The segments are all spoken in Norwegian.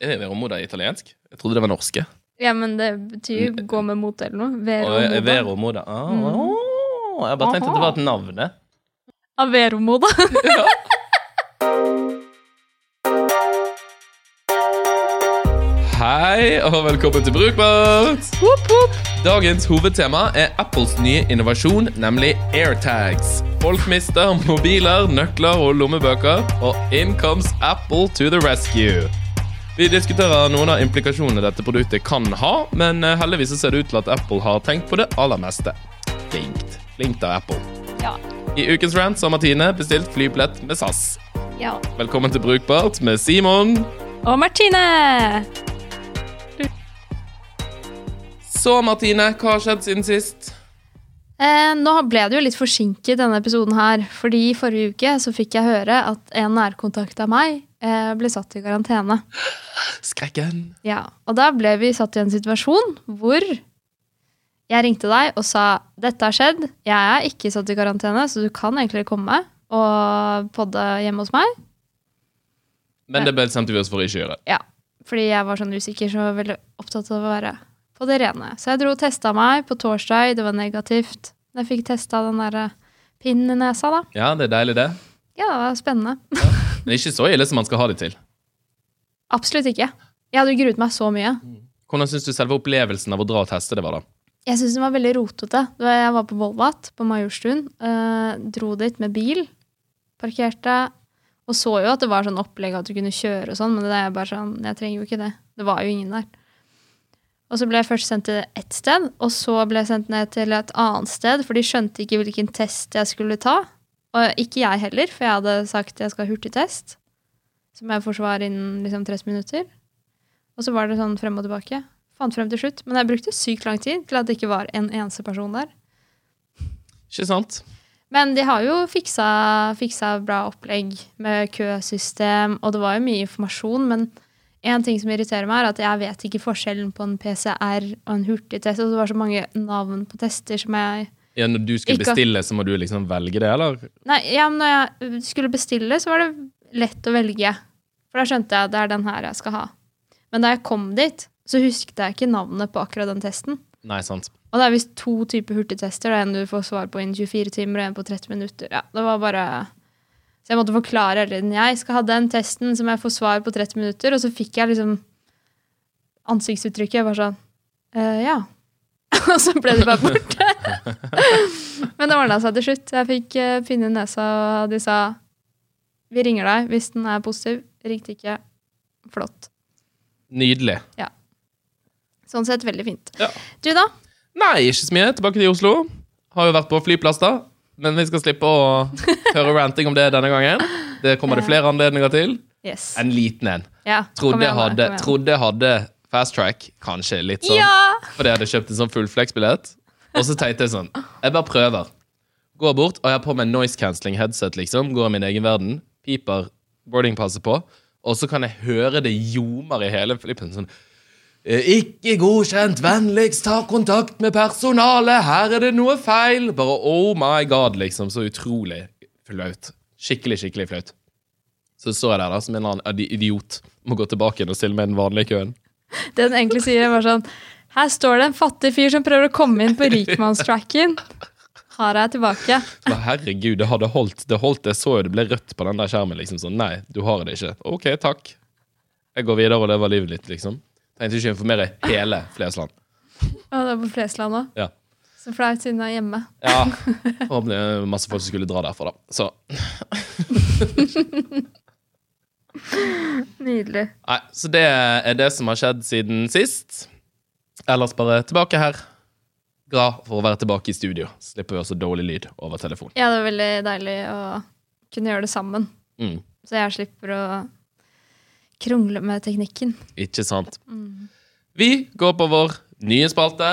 Er Vero Moda italiensk? Jeg trodde det var norske. Ja, men det betyr jo gå med mot eller noe. Veromoda. Veromoda. Moda. Vero Ah, åh, jeg bare tenkte at det var et navn. Averomoda. ja. Hei, og velkommen til Brukbart! Dagens hovedtema er Apples nye innovasjon, nemlig AirTags. Folk mister mobiler, nøkler og lommebøker, og in comes Apple to the rescue. Vi diskuterer noen av implikasjonene dette produktet kan ha, men eh, heldigvis ser det ut til at Apple har tenkt på det aller meste. Flinkt. Flinkt av Apple. Ja. I ukens rant så har Martine bestilt flybillett med SAS. ja. Velkommen til Brukbart med Simon. Og Martine! Så, Martine, hva har skjedd siden sist? Eh, nå ble det jo litt forsinket denne episoden her, fordi i forrige uke så fikk jeg høre at en nærkontakt av meg ble satt i karantene. Skrekken. Ja, og da ble vi satt i en situasjon hvor jeg ringte deg og sa dette har skjedd, jeg er ikke satt i karantene, så du kan egentlig komme og podde hjemme hos meg. Men det bestemte vi oss for å ikke gjøre. Ja, fordi jeg var sånn usikker, så veldig opptatt av å være på det rene. Så jeg dro og testa meg på torsdag, det var negativt. Jeg fikk testa den der pinnen i nesa, da. Ja, det er deilig, det. Ja, det var spennende. Men ikke så ille som man skal ha det til. Absolutt ikke. Jeg hadde gruet meg så mye. Hvordan syns du selve opplevelsen av å dra og teste det var, da? Jeg syns den var veldig rotete. Jeg var på Volvat på Majorstuen. eh, dro dit med bil. Parkerte. Og så jo at det var sånn opplegg at du kunne kjøre og sånn, men det er bare sånn, jeg trenger jo ikke det. Det var jo ingen der. Og så ble jeg først sendt til ett sted, og så ble jeg sendt ned til et annet sted, for de skjønte ikke hvilken test jeg skulle ta. Og ikke jeg heller, for jeg hadde sagt jeg skal ha hurtigtest. Som jeg får svar innen liksom 30 minutter. Og så var det sånn frem og tilbake. Fant frem til slutt. Men jeg brukte sykt lang tid til at det ikke var en eneste person der. Ikke sant? Men de har jo fiksa, fiksa bra opplegg med køsystem, og det var jo mye informasjon. Men en ting som irriterer meg, er at jeg vet ikke forskjellen på en PCR og en hurtigtest. Og det var så mange navn på tester som jeg Ja, Når du skulle Ikke- bestille, så må du liksom velge det, eller? Nei, ja, men når jeg skulle bestille, så var det lett å velge. For da skjønte jeg at det er den her jeg skal ha. Men da jeg kom dit, så husket jeg ikke navnet på akkurat den testen. Nei, sant. Og det er visst to typer hurtigtester. Det er en du får svar på innen 24 timer, og en på 30 minutter. Ja, det var bare... Så jeg måtte forklare hele tiden. Jeg skal ha den testen som jeg får svar på 30 minutter, og så fikk jeg liksom ansiktsuttrykket bare sånn «Eh, Ja. og så ble det bare borte. Men det ordna seg til slutt. Jeg fikk pinne i nesa, og de sa vi ringer deg hvis den er positiv. Ringte ikke. Flott. Nydelig. Ja. Sånn sett veldig fint. Ja. Du, da? Nei, ikke så mye. Tilbake til Oslo. Har jo vært på flyplass, da. Men vi skal slippe å høre ranting om det denne gangen. Det kommer det flere anledninger til. Yes. En liten en. Ja, Trodde jeg hadde, trodde jeg hadde fast track, kanskje litt sånn. Ja! Fordi jeg hadde kjøpt en sånn fullflex-billett. Og så tenkte jeg sånn Jeg bare prøver. Går bort, og jeg har på meg noise cancelling headset, liksom. Går i min egen verden. Piper boardingpasset på. Og så kan jeg høre det ljomer i hele flippen. Sånn «Eh, Ikke godkjent. Vennligst ta kontakt med personalet. Her er det noe feil. Bare oh my god, liksom. Så utrolig flaut. Skikkelig, skikkelig flaut. Så står jeg der da som en eller annen idiot. Må gå tilbake igjen og stille med den vanlige køen. Det den egentlig sier, er bare sånn Her står det en fattig fyr som prøver å komme inn på rikmannstracken. Er jeg tilbake. Men herregud, det hadde holdt. Det holdt, Jeg så jo det ble rødt på den der skjermen. liksom sånn, Nei, du har det ikke. OK, takk. Jeg går videre og lever livet litt, liksom. Tenkte ikke å informere hele Flesland. Ja, det er på Flesland òg. Ja. Så flaut siden jeg er hjemme. ja. det er masse folk som skulle dra derfra, da. Så Nydelig. Nei, så det er det som har skjedd siden sist. Ellers bare tilbake her. Glad for å være tilbake i studio. Slipper vi også dårlig lyd over telefon. Ja, det er veldig deilig å kunne gjøre det sammen. Mm, Så jeg slipper å krongle med teknikken. ikke sant? Vi går på vår nye spalte,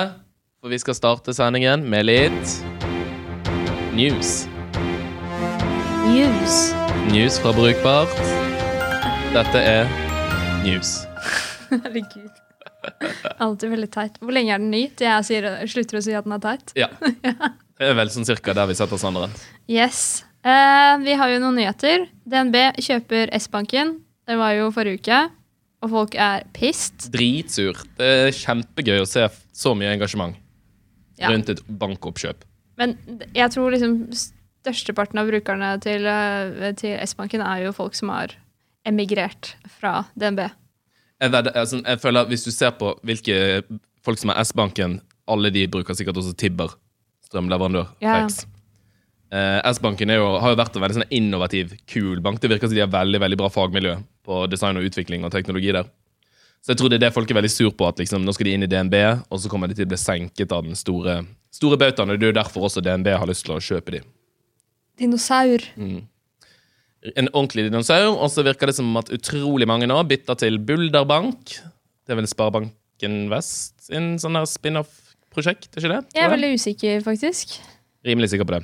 for vi skal starte sendingen med litt news. News. News fra Brukbart. Dette er news. Herregud. Alltid veldig teit. Hvor lenge er den ny til jeg sier, slutter å si at den er teit? Ja. Det er vel sånn cirka der vi setter oss andre. Yes. Eh, vi har jo noen nyheter. DNB kjøper S-banken. Det var jo forrige uke. og folk er pissed. Dritsur. Det er kjempegøy å se så mye engasjement Ja. rundt et bankoppkjøp. Men jeg tror liksom størsteparten av brukerne til, eh, til S-banken er jo folk som har emigrert fra DNB. Jeg, vedder, altså, jeg føler at Hvis du ser på hvilke folk som er S-banken, alle de bruker sikkert også Tibber, strømleverandør. Flex. Eh, S-banken har jo vært en veldig sånn innovativ, kul bank. Det virker som de har veldig veldig bra fagmiljø på design og utvikling og teknologi der. Så jeg tror det er det folk er veldig sur på, at liksom, nå skal de inn i DNB, og så kommer de til å bli senket av den store, store bautaen. og Det er jo derfor også DNB har lyst til å kjøpe de. Dinosaur. En ordentlig dinosaur, og så virker det som at utrolig mange nå bytter til Bulderbank. Det er vel Sparebanken Vest sin sånn her spin-off-prosjekt, er ikke det? Jeg er veldig usikker, faktisk. Rimelig sikker på det.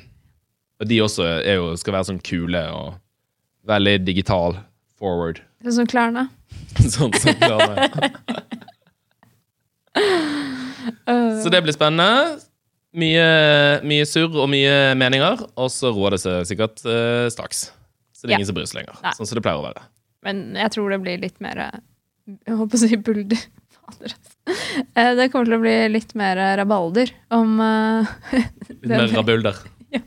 Og de også jo, skal være sånn kule og veldig digital forward. Sånn som Klarna. sånn som Klarna. Så det blir spennende. Mye, mye surr og mye meninger, og så roer det seg sikkert uh, straks. Så det er Ja. ingen som bryr seg lenger. Nei. Sånn som det pleier å være. Men jeg tror det blir litt mer Jeg holdt på å si bulder. Eh, Det kommer til å bli litt mer rabalder om uh, Litt mer rabulder? Ja.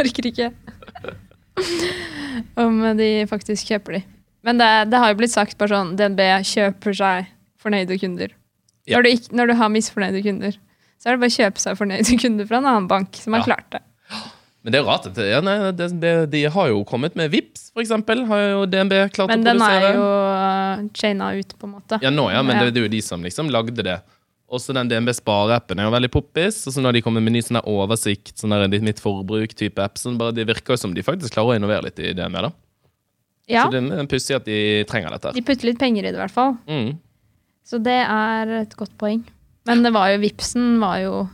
Orker ikke. Om de faktisk kjøper de. Men det, det har jo blitt sagt bare sånn DNB kjøper seg fornøyde kunder. Ja. Når, du ikke, når du har misfornøyde kunder, så er det bare å kjøpe seg fornøyde kunder fra en annen bank som har Ja. klart det. Men det er jo rart. at Ja, nei, det, det, de har jo kommet med VIPs, for eksempel. Har jo DNB klart Men å den er jo uh, chaina ut, på en måte. Ja, nå ja, men Ja. det, det er jo de som liksom lagde det. Også den DNB Spare-appen er jo veldig poppis. Og så når de kommer med ny sånn oversikt, sånn der mitt forbruk-type app, sånn bare det virker jo som de faktisk klarer å innovere litt i DNB. da. Ja, Så det er pussig at de trenger dette. her. de putter litt penger i det, i hvert fall. Mm. Så det er et godt poeng. Men det var jo Vipsen var jo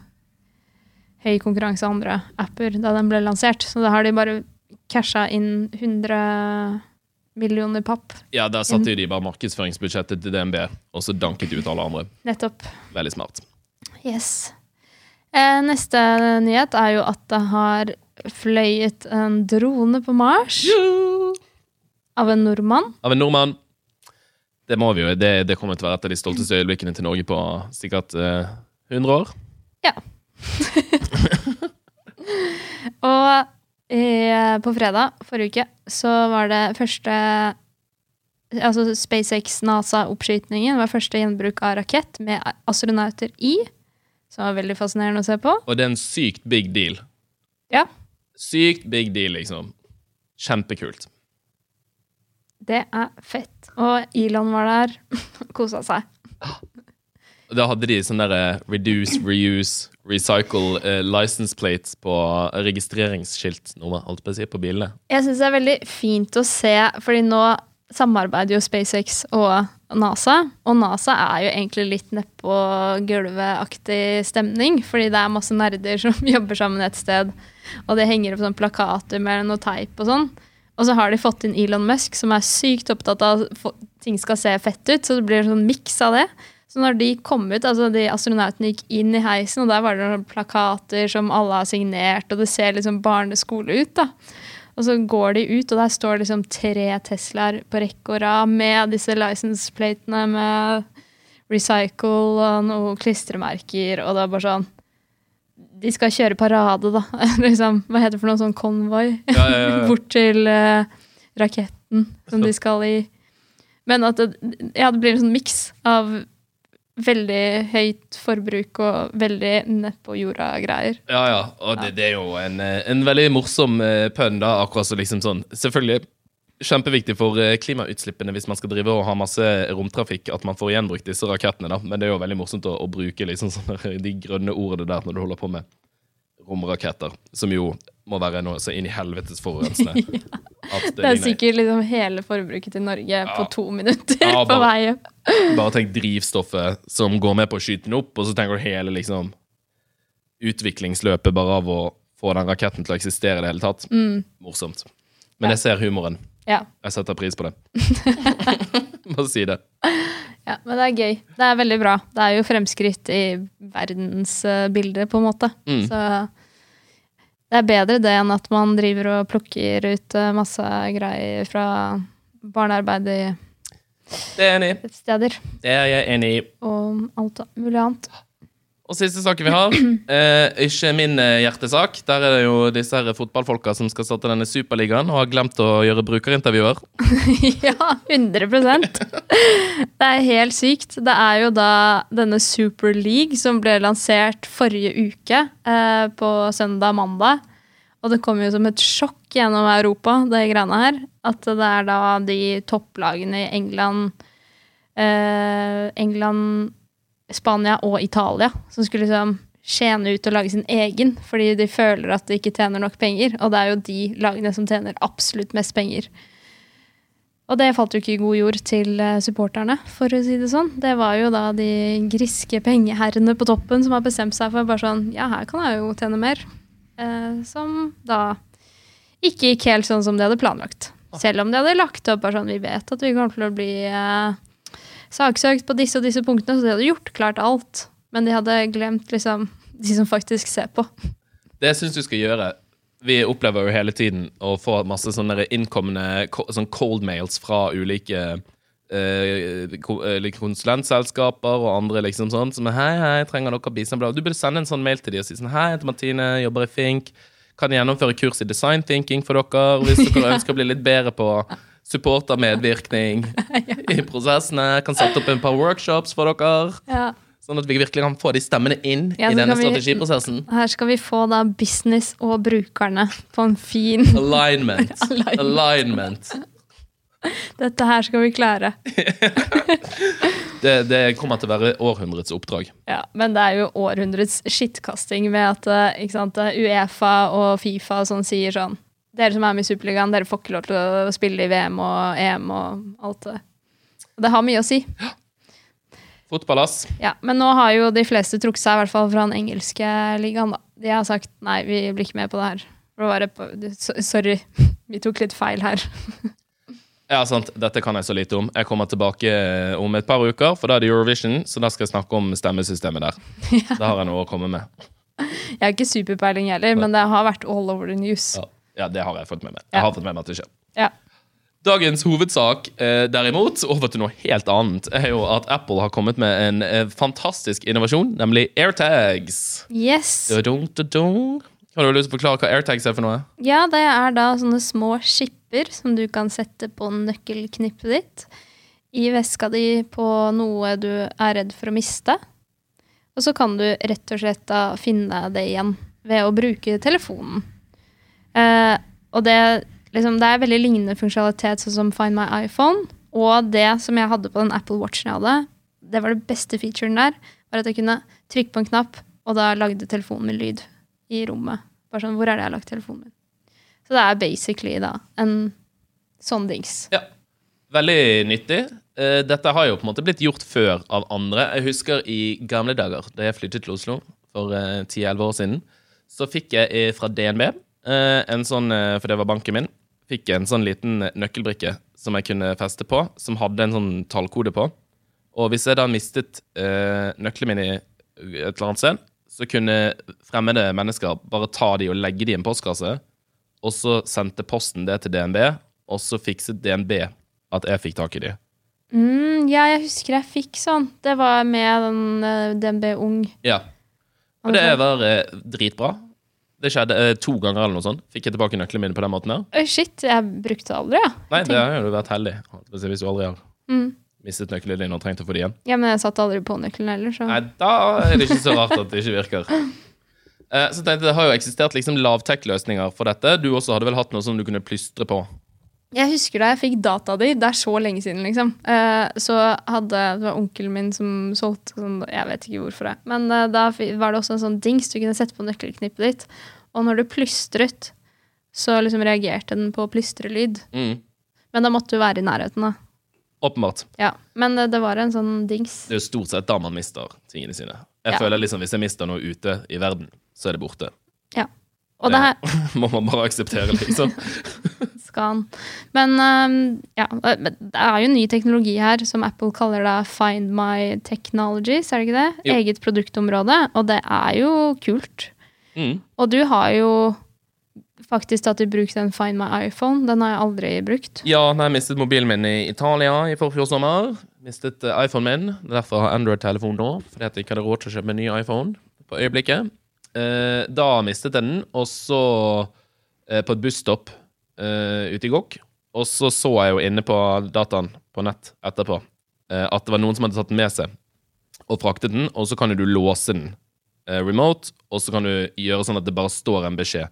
høy konkurranse av andre apper da den ble lansert. Så da har de bare casha inn 100 millioner papp. Ja, der satte de bare markedsføringsbudsjettet til DNB, og så danket de ut alle andre. Nettopp. Veldig smart. Yes. Eh, neste nyhet er jo at det har fløyet en drone på Mars av en nordmann. Av en nordmann. Det må vi jo. Det, det kommer til å være et av de stolteste øyeblikkene til Norge på sikkert eh, 100 år. Og eh, på fredag forrige uke så var det første Altså SpaceX NASA-oppskytningen var første gjenbruk av rakett med astronauter i. Som var veldig fascinerende å se på. Og det er en sykt big deal. Ja, Sykt big deal, liksom. Kjempekult. det er fett. Og Elon var der. Kosa seg. Da hadde de sånn derre reduce, reuse, recycle eh, license plates på registreringsskilt nå, holdt på å si, på bilene. Jeg syns det er veldig fint å se, fordi nå samarbeider jo SpaceX og NASA. Og NASA er jo egentlig litt nedpå gulvet-aktig stemning, fordi det er masse nerder som jobber sammen et sted, og det henger opp sånn plakater med noe teip og sånn. Og så har de fått inn Elon Musk, som er sykt opptatt av at ting skal se fett ut, så det blir en sånn miks av det. Så når de kom ut, altså de astronautene gikk inn i heisen, og der var det noen plakater som alle har signert, og det ser liksom barneskole ut, da. Og så går de ut, og der står liksom tre Teslaer på rekke og rad med disse license platene med recycle og noen klistremerker, og det er bare sånn De skal kjøre parade, da. liksom, hva heter det for noe sånn konvoi? Ja, ja, ja. Bort til uh, raketten som de skal i. Men at det, ja, det blir en sånn miks av veldig høyt forbruk og veldig nedpå jorda-greier. Ja, ja. Og det, det er jo en, eh, en veldig morsom eh, pønn, da. Akkurat så liksom sånn Selvfølgelig kjempeviktig for eh, klimautslippene hvis man skal drive og ha masse romtrafikk, at man får gjenbrukt disse rakettene, da. Men det er jo veldig morsomt å, å bruke liksom sånne, de grønne ordene der når du holder på med romraketter, som jo må være noe så inn i helvetes forurensende. At det Det er sikkert liksom hele forbruket til Norge på to minutter Ja, på vei hjem. Bare tenk drivstoffet som går med på å skyte den opp, og så tenker du hele liksom utviklingsløpet bare av å få den raketten til å eksistere i det hele tatt. Morsomt. Men jeg ser humoren. Ja. Jeg setter pris på det. Må si det. ja, men det er gøy. Det er veldig bra. Det er jo fremskritt i verdensbildet, på en måte. Mm. Så det er bedre det enn at man driver og plukker ut eh, masse greier fra barnearbeid i er steder Det er jeg enig i. og alt mulig annet. Og siste saken vi har, eh, ikke min eh, hjertesak. Der er det jo disse her fotballfolka som skal starte denne superligaen og har glemt å gjøre brukerintervjuer. ja, 100% Det er helt sykt. Det er jo da denne Super som ble lansert forrige uke, eh, på søndag-mandag. Og det kom jo som et sjokk gjennom Europa, det greiene her. At det er da de topplagene i England eh, England, Spania og Italia som skulle liksom skjene ut og lage sin egen, fordi de føler at de ikke tjener nok penger. Og det er jo de lagene som tjener absolutt mest penger. Og det falt jo ikke i god jord til eh, supporterne, for å si det sånn. Det var jo da de griske pengeherrene på toppen som har bestemt seg for bare sånn Ja, her kan jeg jo tjene mer. Eh, som da ikke gikk helt sånn som de hadde planlagt. Selv om de hadde lagt opp bare sånn Vi vet at vi kommer til å bli eh, saksøkt på disse og disse punktene, så de hadde gjort klart alt. Men de hadde glemt liksom de som faktisk ser på. Det jeg syns du skal gjøre Vi opplever jo hele tiden å få masse sånne innkommende ko- sånn cold mails fra ulike eh, konsulentselskaper og andre liksom sånn som er Hei, hei, trenger dere bistand? Du burde sende en sånn mail til dem og si sånn Hei, jeg heter Martine, jobber i Fink. Kan gjennomføre kurs i design thinking for dere hvis dere ønsker å bli litt bedre på supportermedvirkning i prosessene. Kan sette opp en par workshops for dere. Ja. Sånn at vi virkelig kan få de stemmene inn Ja, i denne strategiprosessen. vi-. Her skal vi få da business og brukerne på en fin Alignment. Alignment. Alignment. Dette her skal vi klare. Det, det kommer til å være århundrets oppdrag. Ja, men det er jo århundrets skittkasting med at eh, sant, eh, Uefa og Fifa og sånn sier sånn Dere som er med i Superligaen, dere får ikke lov til å spille i VM og EM og alt det. Og det har mye å si. Fotball, ass. Ja, men nå har jo de fleste trukket seg, i hvert fall fra den engelske ligaen. da. De har sagt nei, vi blir ikke med på det her. På, sorry, vi tok litt feil her. Ja, sant. Dette kan jeg så lite om. Jeg kommer tilbake eh, om et par uker, for da er det Eurovision, så da skal jeg snakke om stemmesystemet der. Da har jeg noe å komme med. Jeg har ikke superpeiling heller, men det har vært all over the news. Ja, ja det har jeg fått med meg. Ja. Jeg har fått med meg at det skjer. Ja. Dagens hovedsak, eh, derimot, over til noe helt annet, er jo at Apple har kommet med en eh, fantastisk innovasjon, nemlig AirTags. Yes. Dudung, dudung. Har du lyst til å forklare hva AirTags er for noe? Ja, det er da sånne små skipper som du kan sette på nøkkelknippet ditt i veska di på noe du er redd for å miste. Og så kan du rett og slett da finne det igjen ved å bruke telefonen. Eh, og det, liksom, det er veldig lignende funksjonalitet sånn som Find my iPhone. Og det som jeg hadde på den Apple Watchen jeg hadde, det var det beste featuren der, var at jeg kunne trykke på en knapp, og da lagde telefonen min lyd i rommet. Bare sånn, hvor er det jeg har lagt telefonen min? Så det er basically da en sånn dings. Ja. Veldig nyttig. Eh, Dette har jo på en måte blitt gjort før av andre. Jeg husker i gamle dager, da jeg flyttet til Oslo for eh, 10-11 år siden, så fikk jeg eh, fra DNB eh, en sånn, eh, for det var banken min, fikk jeg en sånn liten nøkkelbrikke som jeg kunne feste på, som hadde en sånn tallkode på. Og hvis jeg da mistet eh, min i et eller annet sted, så kunne fremmede mennesker bare ta de og legge de i en postkasse, og så sendte posten det til DNB, og så fikset DNB at jeg fikk tak i de. Mm, ja, jeg husker jeg fikk sånn. Det var med den eh, DNB Ung. Ja. Og det var eh, dritbra. Det skjedde eh, to ganger eller noe sånt. Fikk jeg tilbake nøklene mine på den måten her. Oi, shit, jeg brukte det aldri, ja. Nei, det har jo vært heldig. Hvis du aldri har Mm. mistet nøklene dine og trengt å få de igjen. Ja, men jeg satt aldri på nøkkelen heller, så Nei, da er det ikke så rart at det ikke virker. Eh, så tenkte jeg, Det har jo eksistert liksom lavtech-løsninger for dette. Du også hadde vel hatt noe som du kunne plystre på? Jeg husker da jeg fikk data di, det er så lenge siden, liksom. Eh, så hadde Det var onkelen min som solgte sånn Jeg vet ikke hvorfor, det. Men eh, da var det også en sånn dings du kunne sette på nøkkelknippet ditt. Og når du plystret, så liksom reagerte den på plystrelyd. Mm, Men da måtte du være i nærheten, da. åpenbart. Ja. Men eh, det var en sånn dings. Det er jo stort sett da man mister tingene sine. Jeg Ja. føler liksom Hvis jeg mister noe ute i verden, så er det borte. Ja. Og det her må man bare akseptere, liksom. skal. Men ehm, ja, det er jo ny teknologi her som Apple kaller det Find My Technologies, er det ikke det? Jo. Eget produktområde. Og det er jo kult. Mm. Og du har jo faktisk tatt i bruk den Find my iPhone. Den har jeg aldri brukt. Ja, jeg mistet mobilen min i Italia i forfjor sommer. Mistet uh, iPhonen min. Derfor har Android-telefon nå, fordi jeg ikke hadde råd til å kjøpe en ny iPhone på øyeblikket. Eh, da mistet jeg den, og så eh, på et busstopp eh, ute i Gokk. Og så så jeg jo inne på dataen på nett etterpå at det var noen som hadde tatt den med seg og fraktet den, og så kan du låse den remote, og så kan du gjøre sånn at det bare står en beskjed.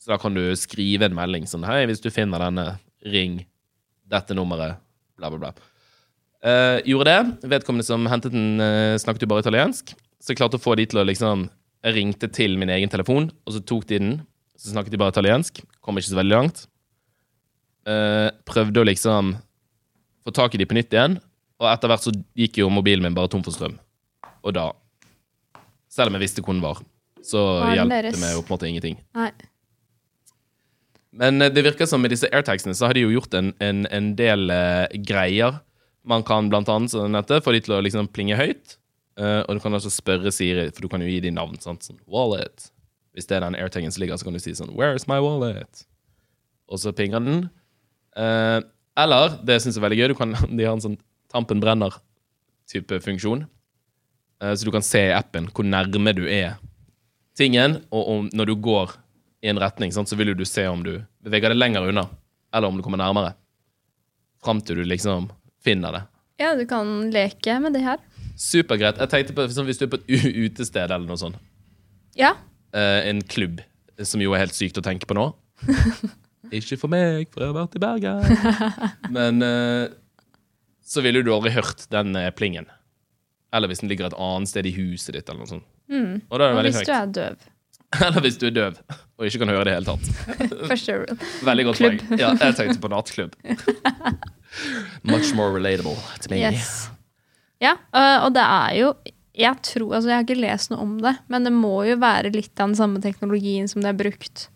Så da kan du skrive en melding sånn Hei, hvis du finner denne, ring dette nummeret, bla, bla, bla. Uh, gjorde det. Vedkommende som hentet den, uh, snakket jo bare italiensk. Så jeg klarte å få de til å liksom Jeg ringte til min egen telefon, og så tok de den. Så snakket de bare italiensk. Kom ikke så veldig langt. Uh, prøvde å liksom få tak i de på nytt igjen, og etter hvert så gikk jo mobilen min bare tom for strøm. Og da Selv om jeg visste hvor den var, så hjalp det meg jo på en måte ingenting. Nei. Men det virker som med disse airtagsene så har de jo gjort en, en, en del uh, greier. Man kan blant annet sånn dette, få de til å liksom plinge høyt. Uh, og du kan også spørre Siri, for du kan jo gi dem navn. Sant? Sånn, wallet. Hvis det er den airtagen som ligger, så kan du si sånn is my wallet? Og så pinger den. Uh, eller, det syns jeg er veldig gøy, kan, de har en sånn tampen brenner-type funksjon. så du kan se i appen hvor nærme du er tingen, og om, når du går i en retning, sant, så vil du se om du beveger deg lenger unna, eller om du kommer nærmere. Fram til du liksom finner det. Ja, du kan leke med det her. Supergreit. Jeg tenkte på sånn, Hvis du er på et utested eller noe sånt. Ja. Uh, en klubb, som jo er helt sykt å tenke på nå. Ikke for meg, for jeg har vært i Bergen. Men eh, så ville du aldri hørt den eh, plingen. Eller hvis den ligger et annet sted i huset ditt. eller noe sånt. Mm. Og, Og hvis høyt. du er døv. Eller hvis du er døv og ikke kan høre det i hele tatt. Første rule. Veldig godt poeng. Ja, jeg tenkte på nattklubb. Much more relatable to me. Yes. Ja, øh, og det er jo jeg tror, altså jeg har ikke lest noe om det, men det må jo være litt av den samme teknologien som det er brukt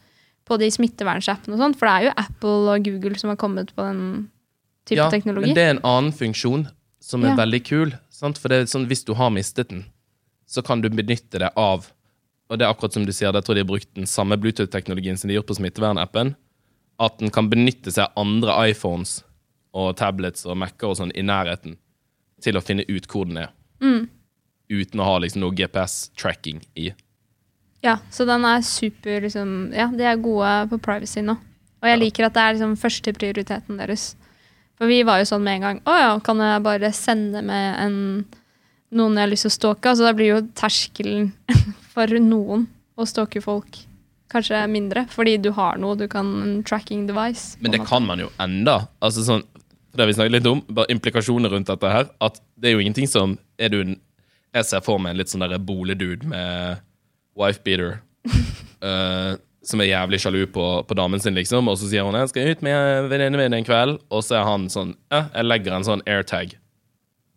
på de smittevernsappene og sånn, for det er jo Apple og Google som har kommet på den type ja, teknologi. Men det er en annen funksjon som er ja. veldig kul. Sant? For det er sånn, hvis du har mistet den, så kan du benytte det av og det er akkurat som du sier, jeg tror de har brukt den samme Bluetooth-teknologien som de har gjort på smittevernappen. At den kan benytte seg av andre iPhones og tablets og Mac-er og sånn i nærheten til å finne ut hvor den er. Mm. Uten å ha liksom noe GPS-tracking i. Ja, så den er super liksom Ja, de er gode på privacy nå. Og jeg liker at det er liksom førsteprioriteten deres. For vi var jo sånn med en gang Å ja, kan jeg bare sende med en noen jeg har lyst til å stalke? Altså da blir jo terskelen for noen å stalke folk kanskje mindre, fordi du har noe du kan en tracking device. Men det kan man jo enda. Altså sånn, det vi snakket litt om, bare implikasjoner rundt dette her. At det er jo ingenting som er du en, Jeg ser for meg en litt sånn derre boligdude med wife-beater. uh, som er jævlig sjalu på, på, damen sin, liksom. Og så sier hun 'jeg skal ut med venninnen min en kveld', og så er han sånn ja, 'jeg legger en sånn airtag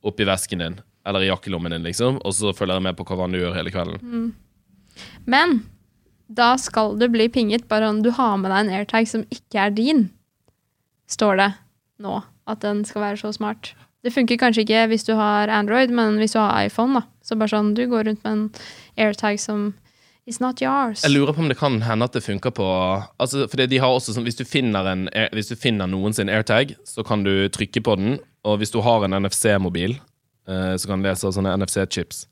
oppi vesken din', eller i jakkelommen din, liksom, og så følger jeg med på hva han gjør hele kvelden. Mm. Men da skal du bli pinget bare om du har med deg en airtag som ikke er din, står det nå. At den skal være så smart. Det funker kanskje ikke hvis du har Android, men hvis du har iPhone, da. Så bare sånn, du går rundt med en airtag som is not yours. Jeg lurer på om det kan hende at det funker på altså, fordi de har også sånn, hvis du, finner en, hvis du finner noen sin airtag, så kan du trykke på den. Og hvis du har en NFC-mobil, uh, så kan du lese sånne NFC-chips.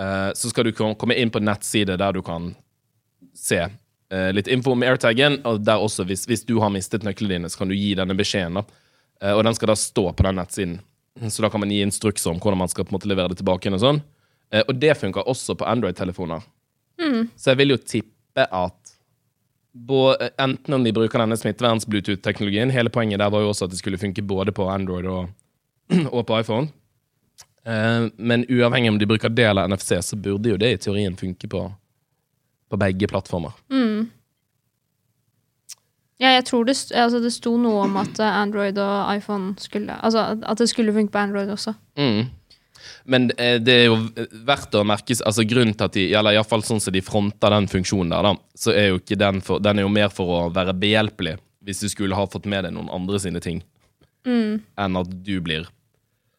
Uh, så skal du komme inn på nettside der du kan se uh, litt info om airtagen, og der også, hvis, hvis du har mistet nøklene dine, så kan du gi denne beskjeden. Eh, og den skal da stå på den nettsiden. Så da kan man gi instrukser om hvordan man skal på en måte levere det tilbake. Og sånn. Og det funker også på Android-telefoner. Mm. Så jeg vil jo tippe at både, enten om de bruker denne smitteverns-Bluetooth-teknologien Hele poenget der var jo også at det skulle funke både på Android og, og på iPhone. Eh, men uavhengig om de bruker del eller NFC, så burde jo det i teorien funke på, på begge plattformer. Mm. Ja, jeg tror det, altså det sto noe om at Android og iPhone skulle Altså at det skulle funke på Android også. Mm. Men eh, det er jo verdt å merke altså Grunnen til at de eller iallfall sånn som de fronter den funksjonen der, da, så er jo ikke den for, Den er jo mer for å være behjelpelig hvis du skulle ha fått med deg noen andre sine ting, mm. enn at du blir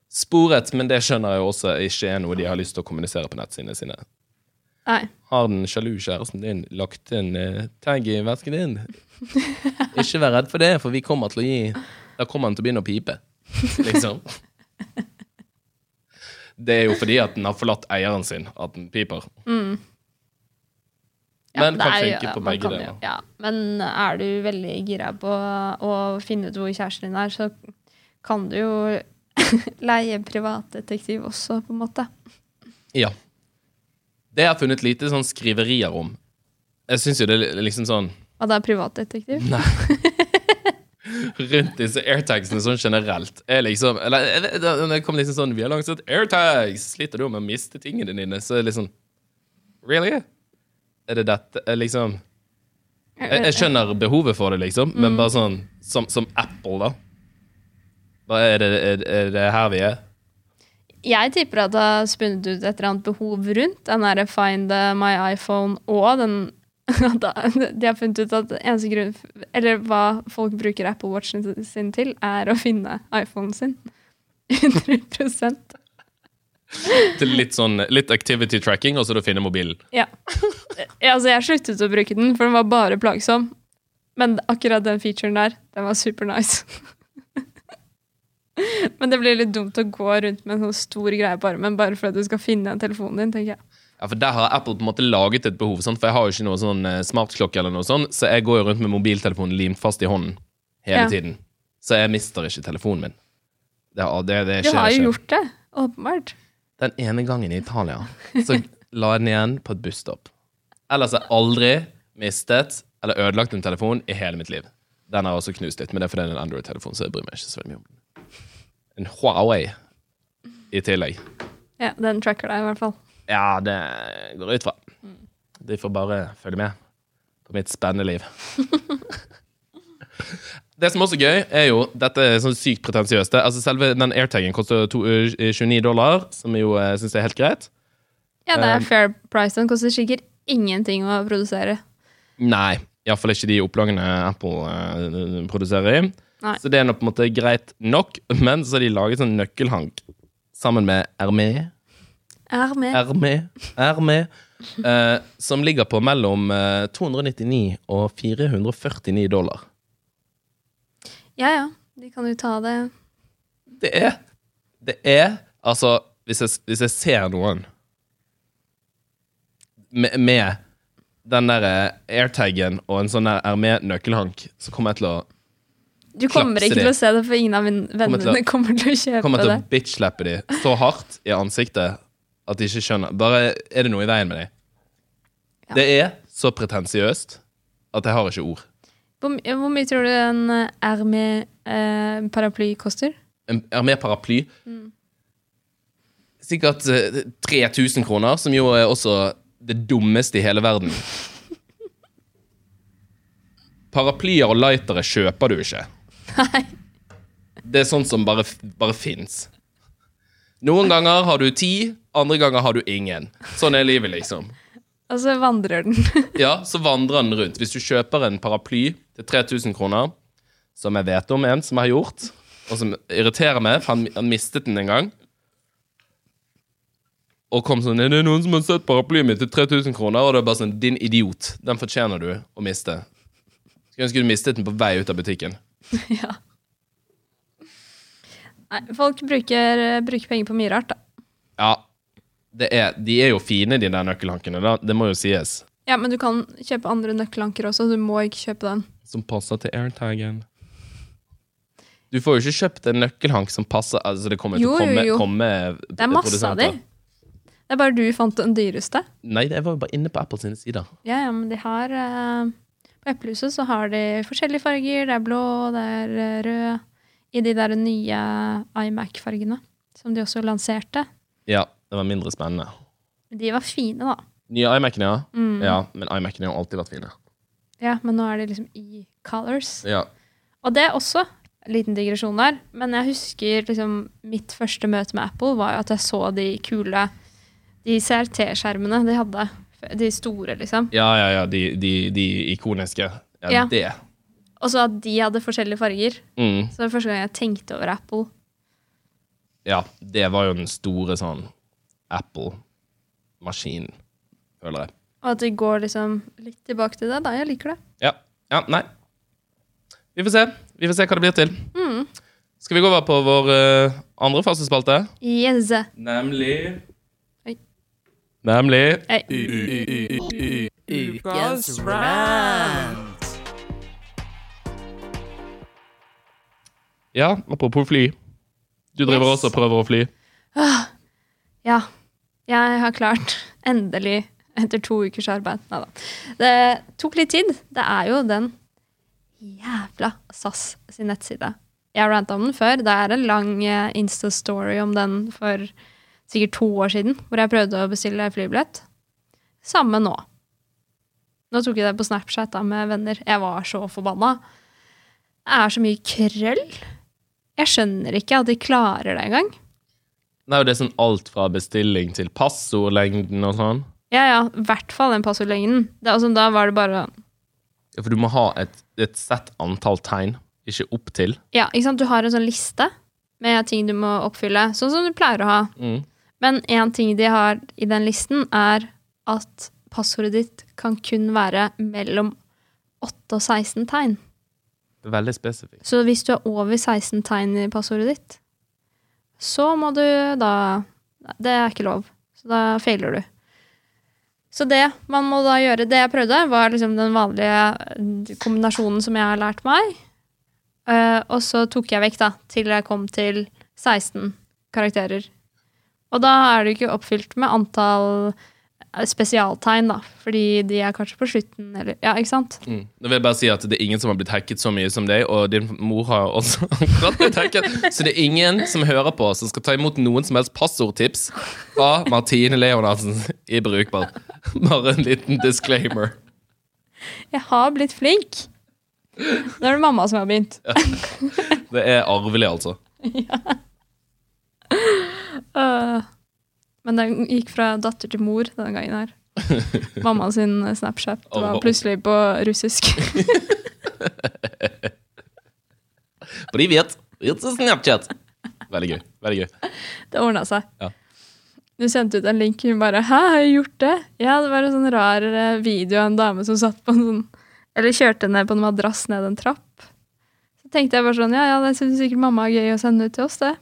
sporet, men det skjønner jeg jo også ikke er noe de har lyst til å kommunisere på nettsidene sine. Nei. Har den sjalu kjæresten din lagt en eh, tag i vesken din? Ikke vær redd for det, for vi kommer til å gi Da kommer han til å begynne å pipe. Liksom. Det er jo fordi at den har forlatt eieren sin at den piper. Men det kan er jo- funke på begge deler. Ja, men er du veldig gira på å finne ut hvor kjæresten din er, så kan du jo leie privatdetektiv også, på en måte. Ja. Det har jeg funnet lite sånn skriverier om. Jeg syns jo det er liksom sånn At det er privatdetektiv. rundt disse airtagsene sånn generelt er liksom Eller det kom liksom sånn Vi har lansert airtags! Sliter du med å miste tingene dine? Så liksom Really? Er det dette er liksom jeg, jeg skjønner behovet for det, liksom, men bare sånn som, som Apple, da. Hva er det, er, er det her vi er? Jeg tipper at det har spunnet ut et eller annet behov rundt den der Find my iPhone og den De har funnet ut at eneste grunn Eller hva folk bruker Apple Watchen sin til, er å finne iPhonen sin. 100% Til litt sånn Litt activity tracking, og så å finne mobilen. Ja. ja. Altså, jeg sluttet å bruke den, for den var bare plagsom. Men akkurat den featuren der, den var super nice. Men det blir litt dumt å gå rundt med en sånn stor greie på armen bare for at du skal finne telefonen din, tenker jeg. Ja, for Der har Apple på en måte laget et behov, sant? for jeg har jo ikke noe sånn eh, smartklokke, eller noe sånt, så jeg går jo rundt med mobiltelefonen limt fast i hånden hele Ja. tiden. Så jeg mister ikke telefonen min. Det, det, det, det Du har jo ikke. gjort det, åpenbart. Den ene gangen i Italia så la jeg den igjen på et busstopp. Ellers har jeg aldri mistet eller ødelagt en telefon i hele mitt liv. Den har også knust litt, men det er fordi det er en Android-telefon, så jeg bryr meg ikke så mye om den. En Huawei i tillegg. Ja, den tracker deg i hvert fall. Ja, det går ut fra. De får bare følge med på mitt spennende liv. det som også er gøy, er jo Dette er sånn sykt pretensiøst. Altså Selve den airtagen koster to, eh, 29 dollar, som jeg jo uh, syns er helt greit. Ja, det er Um, fair price. Den koster sikkert ingenting å produsere. Nei, iallfall ikke de opplagene Apple eh, produserer i. Nei. Så det er nå på en måte greit nok, men så har de laget sånn nøkkelhank sammen med Hermé. Er med. Eh, som ligger på mellom eh, 299 og 449 dollar. Ja, ja. De kan jo ta det. Det er Det er Altså, hvis jeg, hvis jeg ser noen med, med den der airtagen og en sånn der Hermé-nøkkelhank, så kommer jeg til å Du kommer Klapse ikke til å se det, for ingen av mine Kommer til å- vennene kommer til å kjøpe det. kommer til det. å bitch-slappe de så hardt i ansiktet at de ikke skjønner. Bare er det noe i veien med dem. Ja. Det er så pretensiøst at jeg har ikke ord. Hvor, hvor mye tror du en eh, er med eh, koster? En Hermé-paraply Mm. Sikkert eh, 3000 kroner, som jo er også det dummeste i hele verden. Paraplyer og lightere kjøper du ikke. Nei. Det er sånt som bare, bare fins. Noen ganger har du ti, andre ganger har du ingen. Sånn er livet, liksom. Og så vandrer den. Ja, så vandrer den rundt. Hvis du kjøper en paraply til 3000 kroner, som jeg vet om en som har gjort, og som irriterer meg, for han, han mistet den en gang, og kom sånn Er det noen som har sett paraplyen min til 3000 kroner? Og det er bare sånn Din idiot. Den fortjener du å miste. Skulle ønske du mistet den på vei ut av butikken. ja. Nei, folk bruker, bruker penger på mye rart, da. Ja, det er, de er jo fine, de der nøkkelhankene. Da. Det må jo sies. Ja, men du kan kjøpe andre nøkkelhanker også. Du må ikke kjøpe den. Som passer til airtagen. Du får jo ikke kjøpt en nøkkelhank som passer Altså, det kommer til Jo, å komme, jo, jo. komme Det er masse av de. Det er bare du fant den dyreste. Nei, jeg var jo bare inne på Apple sine sider. Ja, ja, men de har eh, På Eplehuset så har de forskjellige farger. Det er blå, det er eh, rød. I de der nye iMac-fargene, som de også lanserte. Ja, det var mindre spennende. De var fine, da. Nye iMac-ene, ja. Mm. Ja, men iMac-ene har alltid vært fine. Ja, Men nå er de liksom i colors. Ja. Og det er også en liten digresjon der, men jeg husker liksom mitt første møte med Apple var jo at jeg så de kule De CRT-skjermene de hadde. De store, liksom. Ja, ja, ja, de, de, de ikoniske. Ja, Ja. det. Og så at de hadde forskjellige farger. Mm. Så det var første gang jeg tenkte over Apple. Ja, det var jo den store sånn Apple-maskinen. føler jeg. Og at de går liksom litt tilbake til det. Da, jeg liker det. Ja. ja, nei. Vi får se. Vi får se hva det blir til. Mm. Skal vi gå over på vår uh, andre faste spalte? Yes. Nemlig Oi. Nemlig Ukas rant. Ja, apropos fly. Du driver Yes. også og prøver å fly. Ja. Jeg har klart, endelig, etter to ukers arbeid Nei da. Det tok litt tid. Det er jo den jævla SAS sin nettside. Jeg har ranta om den før. Det er en lang eh, Insta-story om den for sikkert to år siden, hvor jeg prøvde å bestille flybillett. Samme nå. Nå tok jeg det på Snapchat da med venner. Jeg var så forbanna. Det er så mye krøll. Jeg skjønner ikke at de klarer det engang. Det er sånn alt fra bestilling til passordlengden og sånn. Ja, ja, i hvert fall den passordlengden. Det, altså, da var det bare Ja, For du må ha et, et sett antall tegn, ikke opp til. Ja, ikke sant? Du har en sånn liste med ting du må oppfylle, sånn som du pleier å ha. Mm. Men én ting de har i den listen, er at passordet ditt kan kun være mellom 8 og 16 tegn. Veldig spesifikt. Så hvis du er over 16 tegn i passordet ditt, så må du da Det er ikke lov. Så da feiler du. Så det man må da gjøre Det jeg prøvde, var liksom den vanlige kombinasjonen som jeg har lært meg. Uh, og så tok jeg vekk, da, til jeg kom til 16 karakterer. Og da er det ikke oppfylt med antall eh, spesialtegn, da. Fordi de er kanskje på slutten, eller Ja, ikke sant? Mm. Nå vil jeg bare si at Det er ingen som har blitt hacket så mye som deg, og din mor har også akkurat blitt hacket. Så det er ingen som hører på, som skal ta imot noen som helst passordtips fra Martine Leonardsen i Brukbar. Bare en liten disclaimer. Jeg har blitt flink. Nå er det mamma som har begynt. Det er arvelig, altså. Ja. Øh. Men den gikk fra datter til mor denne gangen her. Mamma sin Snapchat var plutselig på russisk. For de vet. It's a Snapchat. Veldig gøy. Veldig gøy. Det ordna seg. Ja. Du sendte ut en link, hun bare 'Hæ, har jeg gjort det?' Ja, det var en sånn rar eh, video av en dame som satt på en sånn Eller kjørte ned på en madrass ned en trapp. Så tenkte jeg bare sånn Ja, ja, det syns sikkert mamma er gøy å sende ut til oss, det.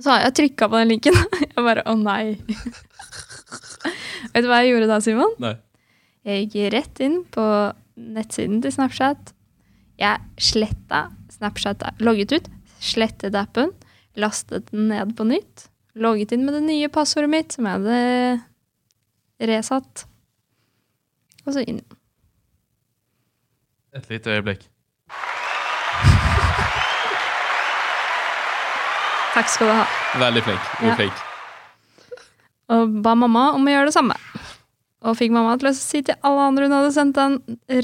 Så har jeg trykka på den linken. Jeg bare Å, nei. Vet du hva jeg gjorde da, Simon? Nei. Jeg gikk rett inn på nettsiden til Snapchat. Jeg sletta Snapchat, logget ut, slettet appen, lastet den ned på nytt, logget inn med det nye passordet mitt, som jeg hadde resatt, og så inn. Et lite øyeblikk. Takk skal du ha. Veldig flink. Du er Ja. flink. Og ba mamma om å gjøre det samme. Og fikk mamma til å si til alle andre hun hadde sendt den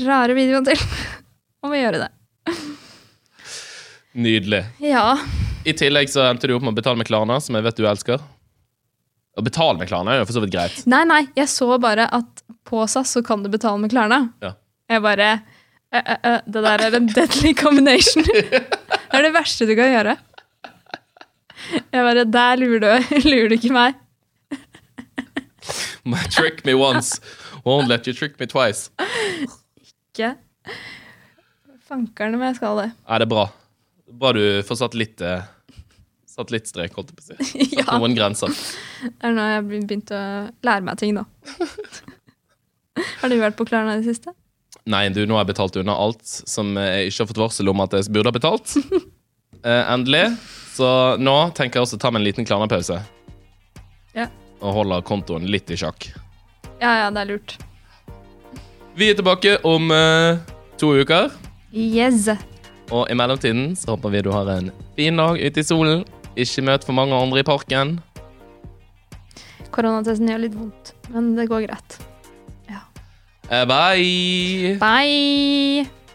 rare videoen til, om å gjøre det. Nydelig. Ja. I tillegg så endte du opp med å betale med Klarna, som jeg vet du elsker. Å betale med Klarna er jo for så vidt greit. Nei, nei, jeg så bare at på SAS så kan du betale med Klarna. Ja. Jeg bare ø, ø, ø, Det der er en deadly combination. det er det verste du kan gjøre. Jeg bare Der lurer du, lurer du ikke meg. trick me once, won't let you trick me twice. Ikke. fankerne om jeg skal det. Nei, det er bra. Bra du får satt litt eh, Satt litt strek, holdt jeg på å si. Satt Ja. noen grenser. Det er nå jeg har begynt å lære meg ting, da. Har du vært på Klarna i det siste? Nei, du, nå har jeg betalt unna alt som jeg ikke har fått varsel om at jeg burde ha betalt. Eh, endelig. Så nå tenker jeg også å ta meg en liten Klarna-pause. Ja. Og holde kontoen litt i sjakk. Ja, ja, det er lurt. Vi er tilbake om uh, to uker. Yes. Og i mellomtiden så håper vi du har en fin dag ute i solen. Ikke møt for mange andre i parken. Koronatesten gjør litt vondt, men det går greit. Ja. bye! Bye!